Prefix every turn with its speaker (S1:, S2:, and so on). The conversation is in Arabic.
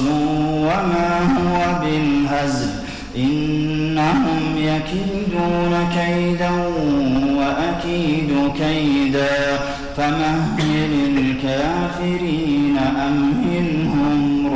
S1: فصل وما هو بالهزل إنهم يكيدون كيدا وأكيد كيدا فمهل الكافرين أمهلهم